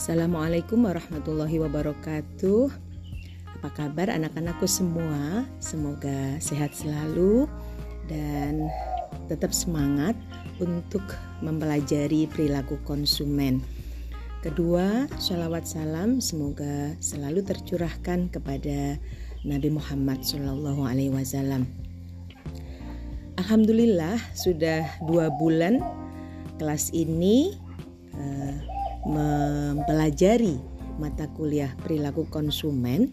Assalamualaikum warahmatullahi wabarakatuh. Apa kabar anak-anakku semua? Semoga sehat selalu dan tetap semangat untuk mempelajari perilaku konsumen. Kedua, sholawat salam semoga selalu tercurahkan kepada Nabi Muhammad Shallallahu Alaihi Wasallam. Alhamdulillah sudah dua bulan kelas ini uh, mempelajari mata kuliah perilaku konsumen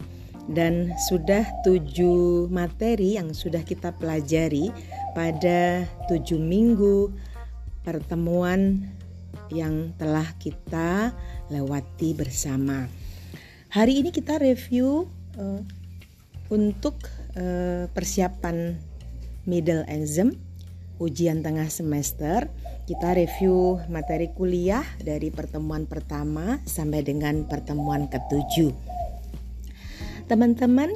dan sudah tujuh materi yang sudah kita pelajari pada tujuh minggu pertemuan yang telah kita lewati bersama. Hari ini kita review uh, untuk uh, persiapan middle exam ujian tengah semester. Kita review materi kuliah dari pertemuan pertama sampai dengan pertemuan ketujuh. Teman-teman,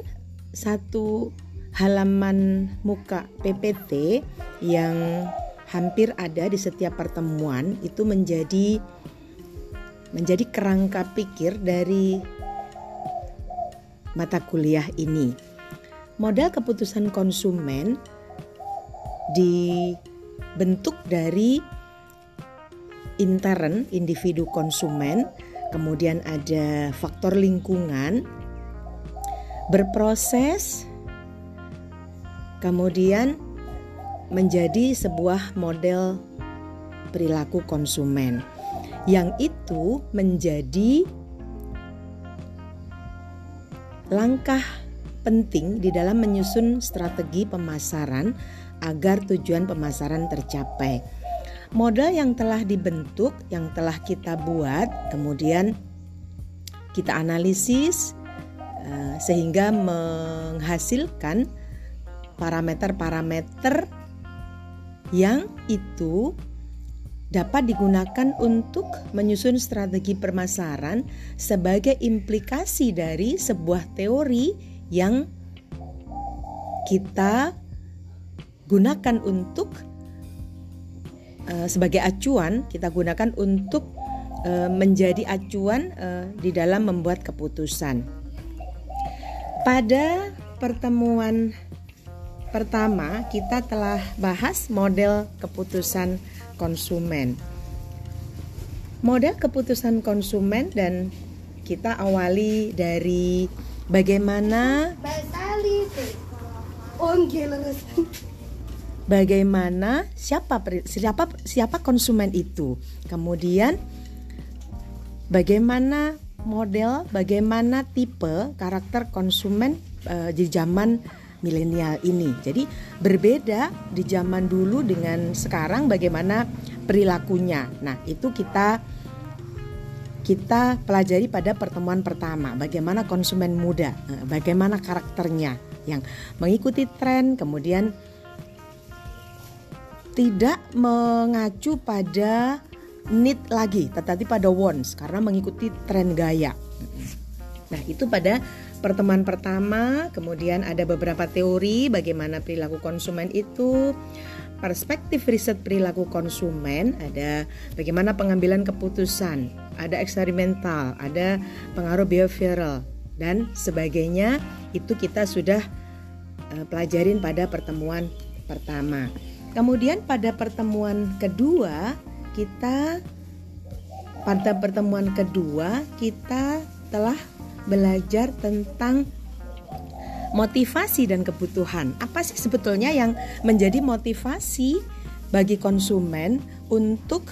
satu halaman muka PPT yang hampir ada di setiap pertemuan itu menjadi menjadi kerangka pikir dari mata kuliah ini. Modal keputusan konsumen dibentuk dari intern individu konsumen, kemudian ada faktor lingkungan, berproses, kemudian menjadi sebuah model perilaku konsumen. Yang itu menjadi langkah penting di dalam menyusun strategi pemasaran agar tujuan pemasaran tercapai. Modal yang telah dibentuk, yang telah kita buat, kemudian kita analisis eh, sehingga menghasilkan parameter-parameter yang itu dapat digunakan untuk menyusun strategi permasaran sebagai implikasi dari sebuah teori yang kita gunakan untuk uh, sebagai acuan kita gunakan untuk uh, menjadi acuan uh, di dalam membuat keputusan. Pada pertemuan Pertama, kita telah bahas model keputusan konsumen. Model keputusan konsumen dan kita awali dari bagaimana bagaimana siapa siapa siapa konsumen itu. Kemudian bagaimana model, bagaimana tipe karakter konsumen uh, di zaman milenial ini. Jadi berbeda di zaman dulu dengan sekarang bagaimana perilakunya. Nah, itu kita kita pelajari pada pertemuan pertama bagaimana konsumen muda, eh, bagaimana karakternya yang mengikuti tren kemudian tidak mengacu pada need lagi tetapi pada wants karena mengikuti tren gaya. Nah, itu pada pertemuan pertama, kemudian ada beberapa teori bagaimana perilaku konsumen itu, perspektif riset perilaku konsumen, ada bagaimana pengambilan keputusan, ada eksperimental, ada pengaruh behavioral dan sebagainya. Itu kita sudah uh, pelajarin pada pertemuan pertama. Kemudian pada pertemuan kedua kita pada pertemuan kedua kita telah belajar tentang motivasi dan kebutuhan. Apa sih sebetulnya yang menjadi motivasi bagi konsumen untuk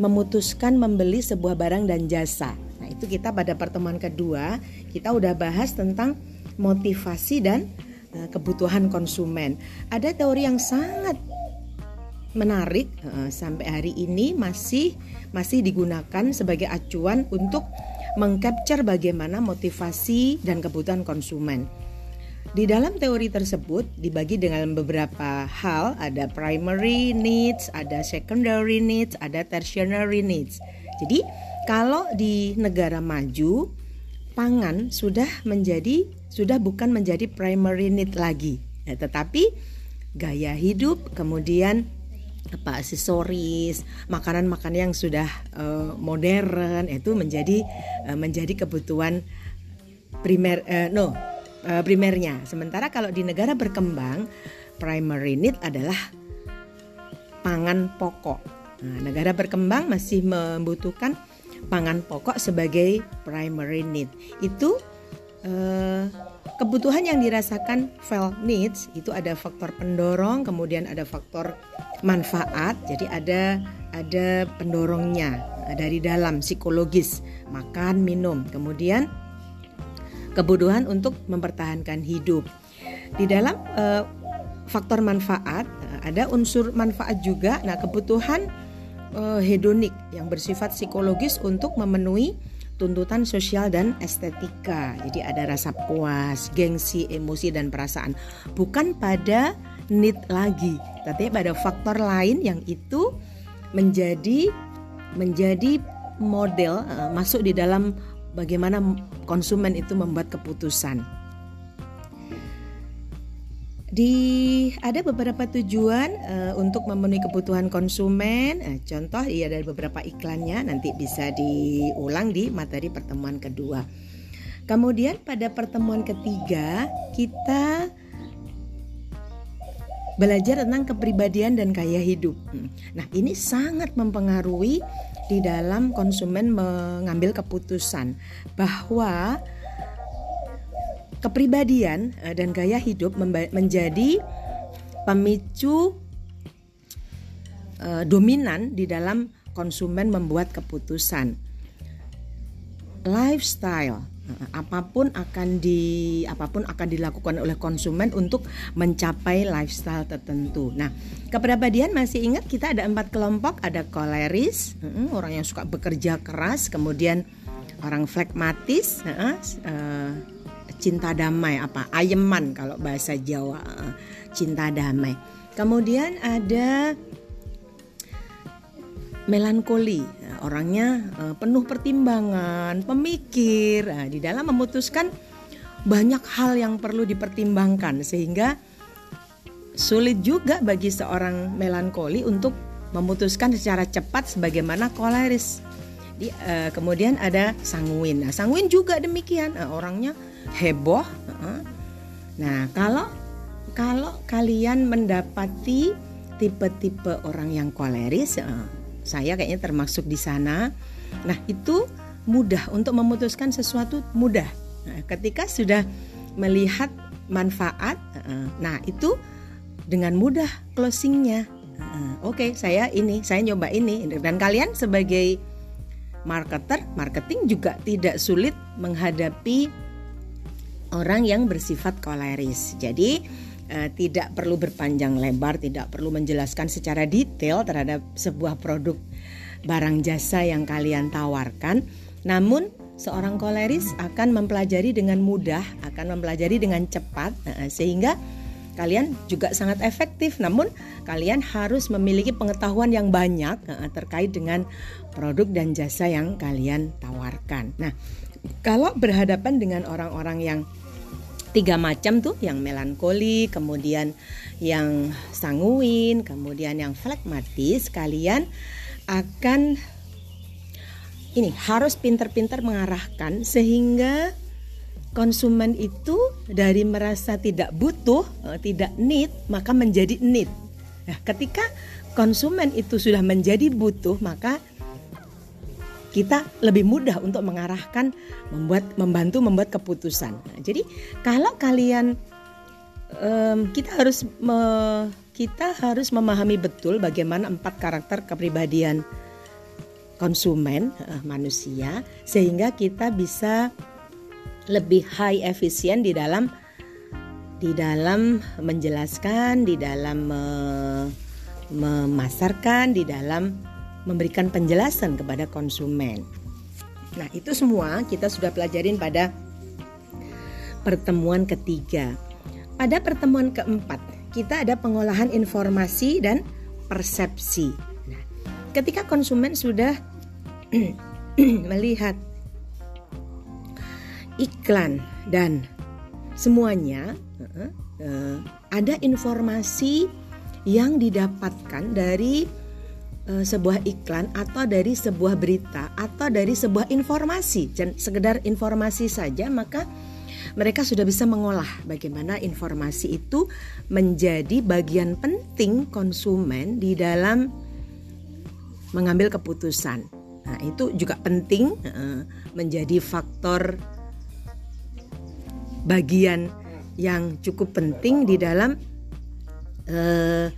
memutuskan membeli sebuah barang dan jasa? Nah, itu kita pada pertemuan kedua kita udah bahas tentang motivasi dan uh, kebutuhan konsumen. Ada teori yang sangat menarik uh, sampai hari ini masih masih digunakan sebagai acuan untuk mengcapture bagaimana motivasi dan kebutuhan konsumen. Di dalam teori tersebut dibagi dengan beberapa hal, ada primary needs, ada secondary needs, ada tertiary needs. Jadi, kalau di negara maju, pangan sudah menjadi sudah bukan menjadi primary need lagi, ya, tetapi gaya hidup, kemudian apa aksesoris, makanan-makanan yang sudah uh, modern itu menjadi uh, menjadi kebutuhan primer uh, no uh, primernya. Sementara kalau di negara berkembang primary need adalah pangan pokok. Nah, negara berkembang masih membutuhkan pangan pokok sebagai primary need. Itu uh, kebutuhan yang dirasakan felt needs itu ada faktor pendorong, kemudian ada faktor manfaat. Jadi ada ada pendorongnya dari dalam psikologis, makan, minum. Kemudian kebutuhan untuk mempertahankan hidup. Di dalam uh, faktor manfaat ada unsur manfaat juga. Nah, kebutuhan uh, hedonik yang bersifat psikologis untuk memenuhi tuntutan sosial dan estetika. Jadi ada rasa puas, gengsi, emosi dan perasaan. Bukan pada need lagi, tapi pada faktor lain yang itu menjadi menjadi model uh, masuk di dalam bagaimana konsumen itu membuat keputusan. Di ada beberapa tujuan uh, untuk memenuhi kebutuhan konsumen. Uh, contoh iya ada beberapa iklannya nanti bisa diulang di materi pertemuan kedua. Kemudian pada pertemuan ketiga kita belajar tentang kepribadian dan gaya hidup. Hmm. Nah, ini sangat mempengaruhi di dalam konsumen mengambil keputusan bahwa kepribadian eh, dan gaya hidup menjadi pemicu uh, dominan di dalam konsumen membuat keputusan. Lifestyle eh, apa pun akan di apa pun akan dilakukan oleh konsumen untuk mencapai lifestyle tertentu. Nah, kepribadian masih ingat kita ada empat kelompok, ada koleris, orang yang suka bekerja keras, kemudian orang flekmatis, cinta damai apa ayeman kalau bahasa Jawa eh, cinta damai kemudian ada melankoli orangnya eh, penuh pertimbangan pemikir nah, di dalam memutuskan banyak hal yang perlu dipertimbangkan sehingga sulit juga bagi seorang melankoli untuk memutuskan secara cepat sebagaimana koleris. Di, uh, kemudian ada sanguin. Nah, sanguin juga demikian. Uh, orangnya heboh. Nah, kalau kalau kalian mendapati tipe-tipe orang yang koleris, saya kayaknya termasuk di sana. Nah, itu mudah untuk memutuskan sesuatu mudah. Nah, ketika sudah melihat manfaat, nah itu dengan mudah closingnya. Oke, okay, saya ini, saya nyoba ini, dan kalian sebagai marketer, marketing juga tidak sulit menghadapi orang yang bersifat koleris. Jadi uh, tidak perlu berpanjang lebar, tidak perlu menjelaskan secara detail terhadap sebuah produk barang jasa yang kalian tawarkan. Namun seorang koleris akan mempelajari dengan mudah, akan mempelajari dengan cepat uh, sehingga kalian juga sangat efektif. Namun kalian harus memiliki pengetahuan yang banyak uh, terkait dengan produk dan jasa yang kalian tawarkan. Nah, kalau berhadapan dengan orang-orang yang tiga macam tuh yang melankoli kemudian yang sanguin kemudian yang flekmatis kalian akan ini harus pintar-pintar mengarahkan sehingga konsumen itu dari merasa tidak butuh eh, tidak need maka menjadi need. Nah ketika konsumen itu sudah menjadi butuh maka kita lebih mudah untuk mengarahkan membuat membantu membuat keputusan. Nah, jadi kalau kalian um, kita harus me, kita harus memahami betul bagaimana empat karakter kepribadian konsumen uh, manusia sehingga kita bisa lebih high efisien di dalam di dalam menjelaskan, di dalam me, memasarkan, di dalam memberikan penjelasan kepada konsumen. Nah, itu semua kita sudah pelajarin pada pertemuan ketiga. Pada pertemuan keempat, kita ada pengolahan informasi dan persepsi. Nah, ketika konsumen sudah melihat iklan dan semuanya uh, ada informasi yang didapatkan dari uh, sebuah iklan atau dari sebuah berita atau dari sebuah informasi dan sekedar informasi saja maka mereka sudah bisa mengolah bagaimana informasi itu menjadi bagian penting konsumen di dalam mengambil keputusan. Nah, itu juga penting uh, menjadi faktor bagian yang cukup penting di dalam uh,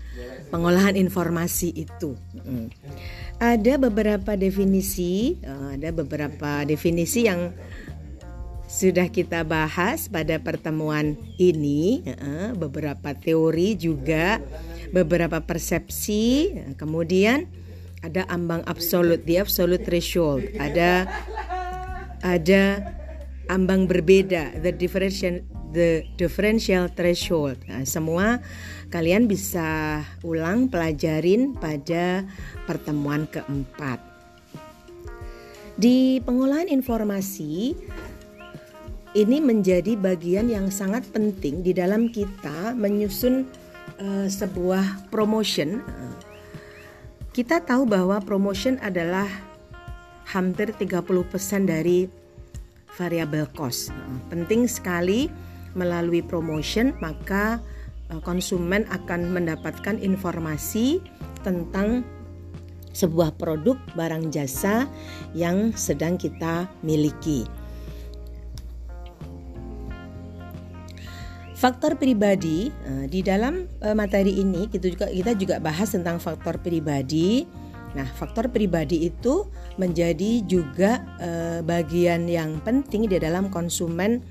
pengolahan informasi itu. Ada beberapa definisi, uh, ada beberapa definisi yang sudah kita bahas pada pertemuan ini, uh, beberapa teori juga, beberapa persepsi, kemudian ada ambang absolut, the absolute threshold, ada ada ambang berbeda, the differential the differential threshold. Nah, semua kalian bisa ulang pelajarin pada pertemuan keempat. Di pengolahan informasi ini menjadi bagian yang sangat penting di dalam kita menyusun uh, sebuah promotion. Kita tahu bahwa promotion adalah hampir 30% dari variabel cost. Penting sekali melalui promotion maka konsumen akan mendapatkan informasi tentang sebuah produk barang jasa yang sedang kita miliki. Faktor pribadi eh, di dalam eh, materi ini kita juga kita juga bahas tentang faktor pribadi. Nah, faktor pribadi itu menjadi juga eh, bagian yang penting di dalam konsumen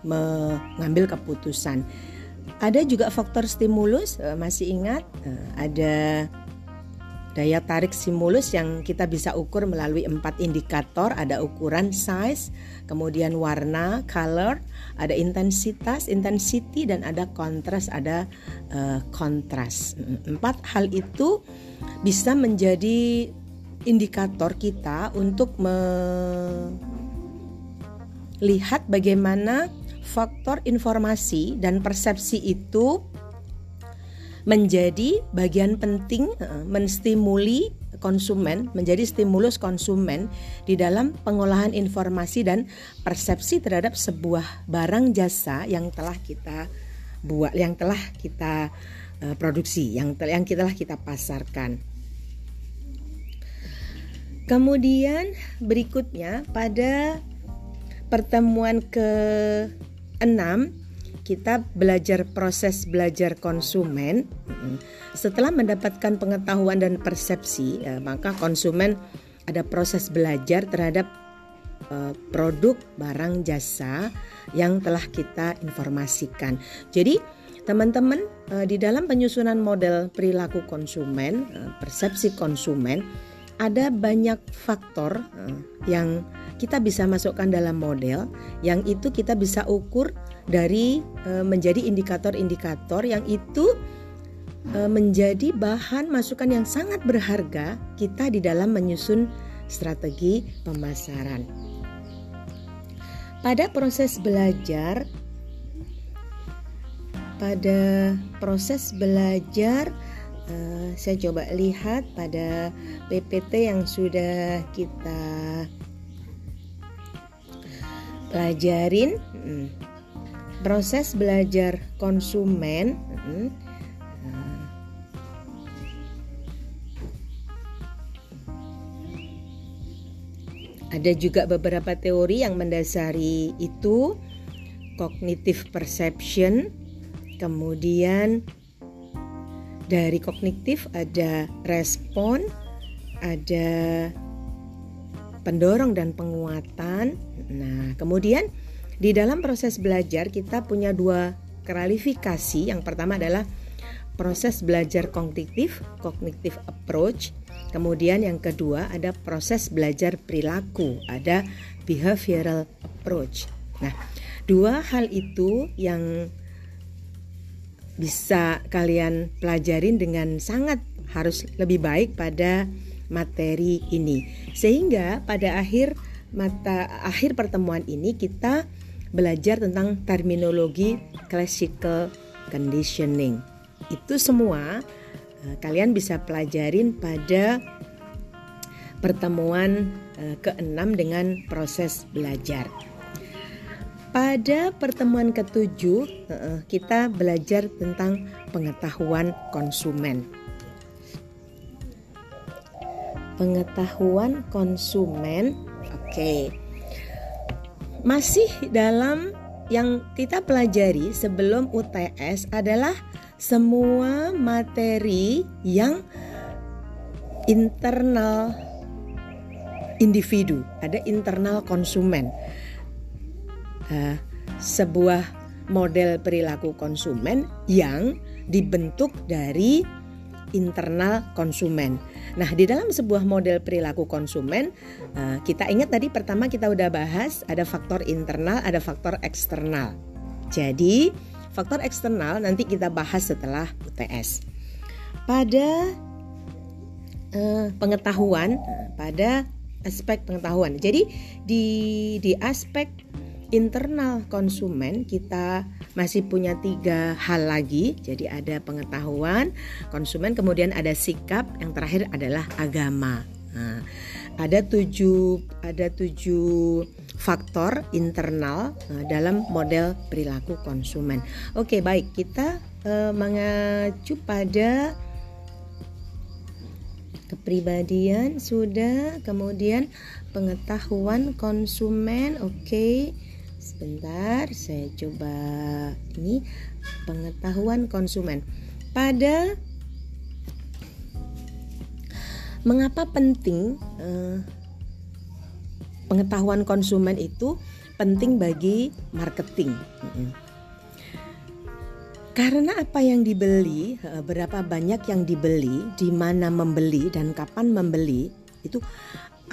mengambil keputusan. Ada juga faktor stimulus, masih ingat ada Daya tarik stimulus yang kita bisa ukur melalui empat indikator, ada ukuran size, kemudian warna, color, ada intensitas, intensity, dan ada kontras, ada uh, kontras. Empat hal itu bisa menjadi indikator kita untuk melihat bagaimana faktor informasi dan persepsi itu menjadi bagian penting menstimuli konsumen, menjadi stimulus konsumen di dalam pengolahan informasi dan persepsi terhadap sebuah barang jasa yang telah kita buat, yang telah kita uh, produksi, yang yang telah kita pasarkan. Kemudian berikutnya pada pertemuan ke-6 kita belajar proses belajar konsumen. Setelah mendapatkan pengetahuan dan persepsi, ya, maka konsumen ada proses belajar terhadap uh, produk, barang, jasa yang telah kita informasikan. Jadi, teman-teman uh, di dalam penyusunan model perilaku konsumen, persepsi konsumen, ada banyak faktor yang kita bisa masukkan dalam model, yang itu kita bisa ukur dari e, menjadi indikator-indikator yang itu e, menjadi bahan masukan yang sangat berharga kita di dalam menyusun strategi pemasaran. Pada proses belajar pada proses belajar uh, saya coba lihat pada PPT yang sudah kita pelajarin. Hmm proses belajar konsumen hmm, ada juga beberapa teori yang mendasari itu cognitive perception kemudian dari kognitif ada respon ada pendorong dan penguatan nah kemudian di dalam proses belajar kita punya dua kualifikasi. Yang pertama adalah proses belajar kognitif, cognitive approach. Kemudian yang kedua ada proses belajar perilaku, ada behavioral approach. Nah, dua hal itu yang bisa kalian pelajarin dengan sangat harus lebih baik pada materi ini. Sehingga pada akhir mata akhir pertemuan ini kita belajar tentang terminologi classical conditioning. itu semua uh, kalian bisa pelajarin pada pertemuan uh, keenam dengan proses belajar. Pada pertemuan ketujuh, kita belajar tentang pengetahuan konsumen. Pengetahuan konsumen, oke, masih dalam yang kita pelajari sebelum UTS adalah semua materi yang internal individu, ada internal konsumen. Uh, sebuah model perilaku konsumen yang dibentuk dari internal konsumen. Nah, di dalam sebuah model perilaku konsumen, uh, kita ingat tadi pertama kita udah bahas ada faktor internal, ada faktor eksternal. Jadi, faktor eksternal nanti kita bahas setelah UTS. Pada uh, pengetahuan, pada aspek pengetahuan. Jadi di di aspek internal konsumen kita masih punya tiga hal lagi. Jadi ada pengetahuan konsumen, kemudian ada sikap, yang terakhir adalah agama. Nah, ada tujuh ada tujuh faktor internal uh, dalam model perilaku konsumen. Oke, baik kita uh, mengacu pada kepribadian sudah, kemudian pengetahuan konsumen, oke. Okay Sebentar, saya coba ini pengetahuan konsumen. Pada mengapa penting eh, pengetahuan konsumen itu penting bagi marketing? Karena apa yang dibeli, eh, berapa banyak yang dibeli, di mana membeli dan kapan membeli itu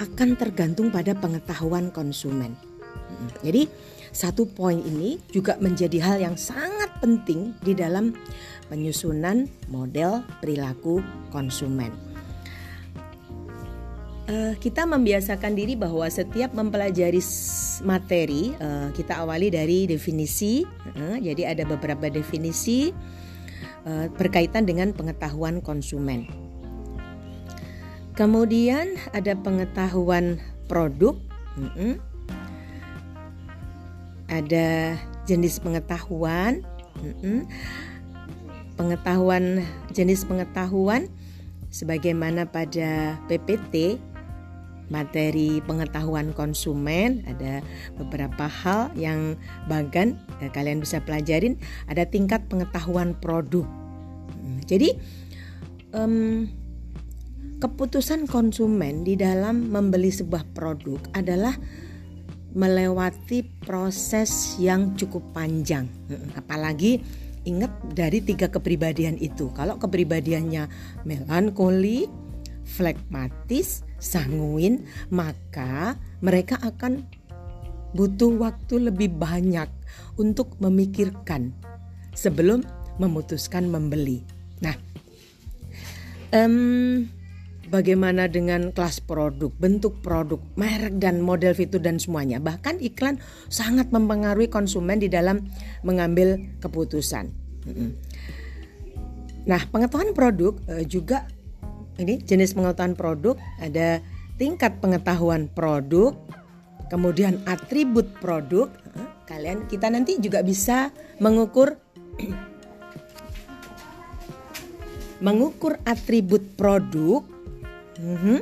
akan tergantung pada pengetahuan konsumen. Jadi satu poin ini juga menjadi hal yang sangat penting di dalam penyusunan model perilaku konsumen. Uh, kita membiasakan diri bahwa setiap mempelajari materi uh, kita awali dari definisi. Uh, jadi ada beberapa definisi berkaitan dengan pengetahuan konsumen. Kemudian ada pengetahuan produk. Ada jenis pengetahuan, pengetahuan jenis pengetahuan sebagaimana pada PPT materi pengetahuan konsumen ada beberapa hal yang bagan ya, kalian bisa pelajarin. Ada tingkat pengetahuan produk. Jadi um, keputusan konsumen di dalam membeli sebuah produk adalah melewati proses yang cukup panjang. Apalagi ingat dari tiga kepribadian itu. Kalau kepribadiannya melankoli, flekmatis, sanguin, maka mereka akan butuh waktu lebih banyak untuk memikirkan sebelum memutuskan membeli. Nah, um, Bagaimana dengan kelas produk, bentuk produk, merek dan model fitur dan semuanya. Bahkan iklan sangat mempengaruhi konsumen di dalam mengambil keputusan. Nah, pengetahuan produk eh, juga ini jenis pengetahuan produk ada tingkat pengetahuan produk, kemudian atribut produk. Eh, kalian kita nanti juga bisa mengukur mengukur atribut produk Mm-hmm.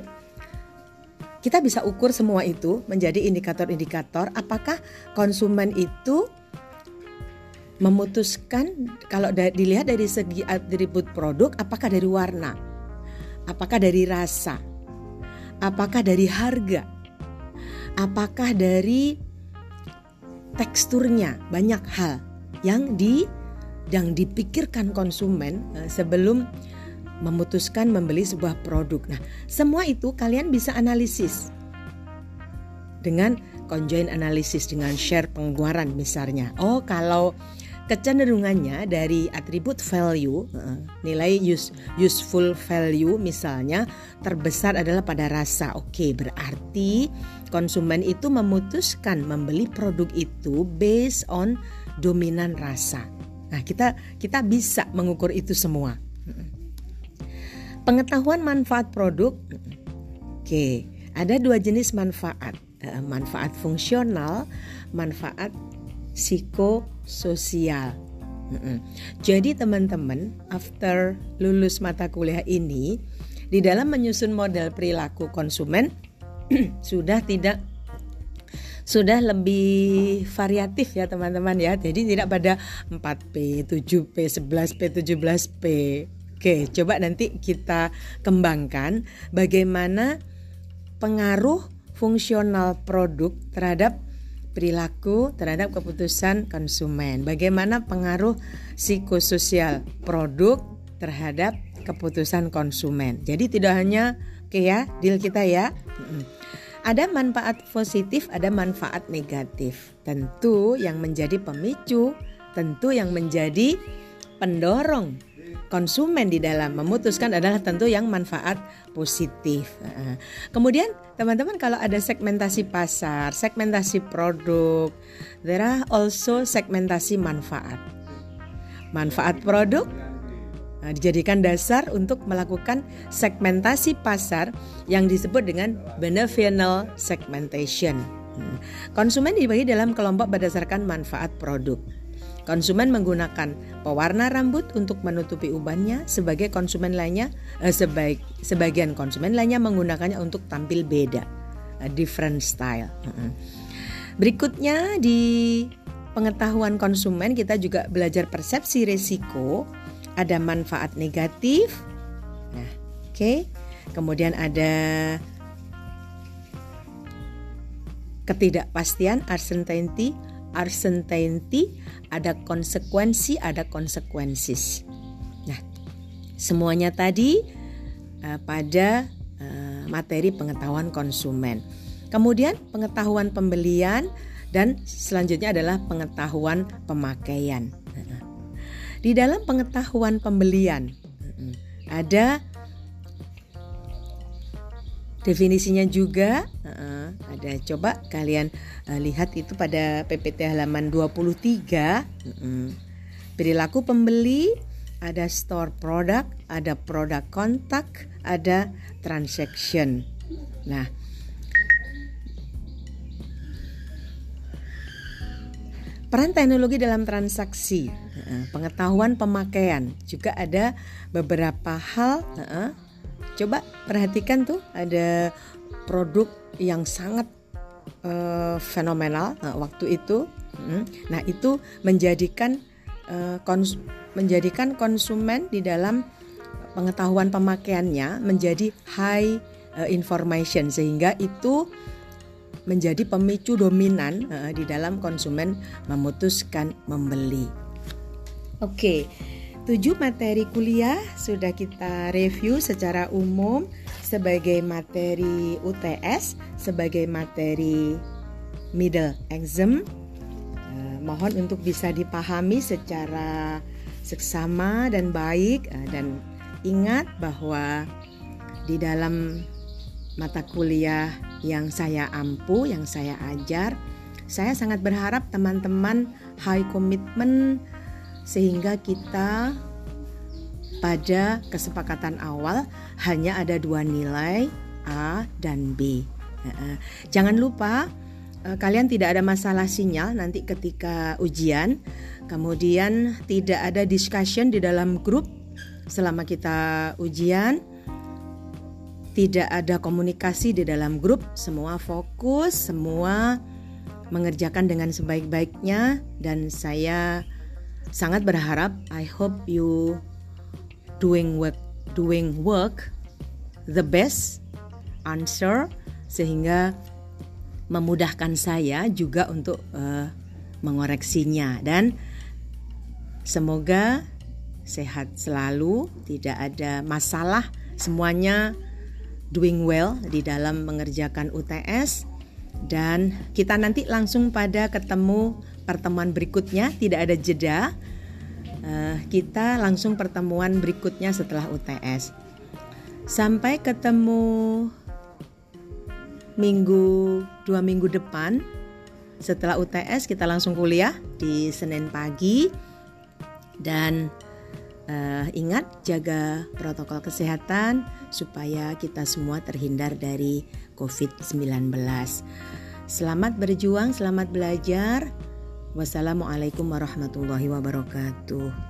Kita bisa ukur semua itu menjadi indikator-indikator apakah konsumen itu memutuskan kalau dilihat dari segi atribut produk apakah dari warna, apakah dari rasa, apakah dari harga, apakah dari teksturnya banyak hal yang di yang dipikirkan konsumen eh, sebelum memutuskan membeli sebuah produk. Nah, semua itu kalian bisa analisis dengan conjoint analisis dengan share pengeluaran misalnya. Oh, kalau kecenderungannya dari atribut value, nilai use, useful value misalnya terbesar adalah pada rasa. Oke, berarti konsumen itu memutuskan membeli produk itu based on dominan rasa. Nah, kita kita bisa mengukur itu semua. Pengetahuan manfaat produk. Oke, ada dua jenis manfaat. Eh, manfaat fungsional, manfaat psikososial. Jadi teman-teman, after lulus mata kuliah ini, di dalam menyusun model perilaku konsumen sudah tidak sudah lebih variatif ya teman-teman ya. Jadi tidak pada 4P, 7P, 11P, 17P. Oke, coba nanti kita kembangkan bagaimana pengaruh fungsional produk terhadap perilaku terhadap keputusan konsumen. Bagaimana pengaruh psikososial produk terhadap keputusan konsumen. Jadi tidak hanya oke ya, deal kita ya. Ada manfaat positif, ada manfaat negatif. Tentu yang menjadi pemicu, tentu yang menjadi pendorong konsumen di dalam memutuskan adalah tentu yang manfaat positif. Kemudian teman-teman kalau ada segmentasi pasar, segmentasi produk, there are also segmentasi manfaat. Manfaat produk Nah, dijadikan dasar untuk melakukan segmentasi pasar yang disebut dengan beneficial segmentation. Hmm. Konsumen dibagi dalam kelompok berdasarkan manfaat produk. Konsumen menggunakan pewarna rambut untuk menutupi ubannya, sebagai konsumen lainnya, eh, sebaik, sebagian konsumen lainnya menggunakannya untuk tampil beda, a different style. Berikutnya di pengetahuan konsumen kita juga belajar persepsi risiko ada manfaat negatif. Nah, oke. Okay. Kemudian ada ketidakpastian uncertainty, uncertainty, ada konsekuensi, ada konsekuensis. Nah, semuanya tadi uh, pada uh, materi pengetahuan konsumen. Kemudian pengetahuan pembelian dan selanjutnya adalah pengetahuan pemakaian. Di dalam pengetahuan pembelian ada definisinya juga ada coba kalian uh, lihat itu pada PPT halaman 23 perilaku pembeli ada store product ada produk kontak ada transaction nah Peran teknologi dalam transaksi, pengetahuan pemakaian juga ada beberapa hal. Coba perhatikan tuh ada produk yang sangat uh, fenomenal uh, waktu itu. Nah itu menjadikan uh, kons menjadikan konsumen di dalam pengetahuan pemakaiannya menjadi high uh, information sehingga itu menjadi pemicu dominan uh, di dalam konsumen memutuskan membeli. Oke, tujuh materi kuliah sudah kita review secara umum sebagai materi UTS, sebagai materi middle exam. Uh, mohon untuk bisa dipahami secara seksama dan baik uh, dan ingat bahwa di dalam mata kuliah yang saya ampu, yang saya ajar. Saya sangat berharap teman-teman high commitment sehingga kita pada kesepakatan awal hanya ada dua nilai A dan B. Jangan lupa eh, kalian tidak ada masalah sinyal nanti ketika ujian. Kemudian tidak ada discussion di dalam grup selama kita ujian tidak ada komunikasi di dalam grup, semua fokus, semua mengerjakan dengan sebaik-baiknya dan saya sangat berharap I hope you doing work doing work the best answer sehingga memudahkan saya juga untuk uh, mengoreksinya. Dan semoga sehat selalu, tidak ada masalah, semuanya doing well di dalam mengerjakan UTS dan kita nanti langsung pada ketemu pertemuan berikutnya tidak ada jeda. Uh, kita langsung pertemuan berikutnya setelah UTS sampai ketemu minggu dua minggu depan. Setelah UTS kita langsung kuliah di Senin pagi. Dan uh, ingat jaga protokol kesehatan supaya kita semua terhindar dari COVID-19. Selamat berjuang, selamat belajar. Wassalamualaikum warahmatullahi wabarakatuh.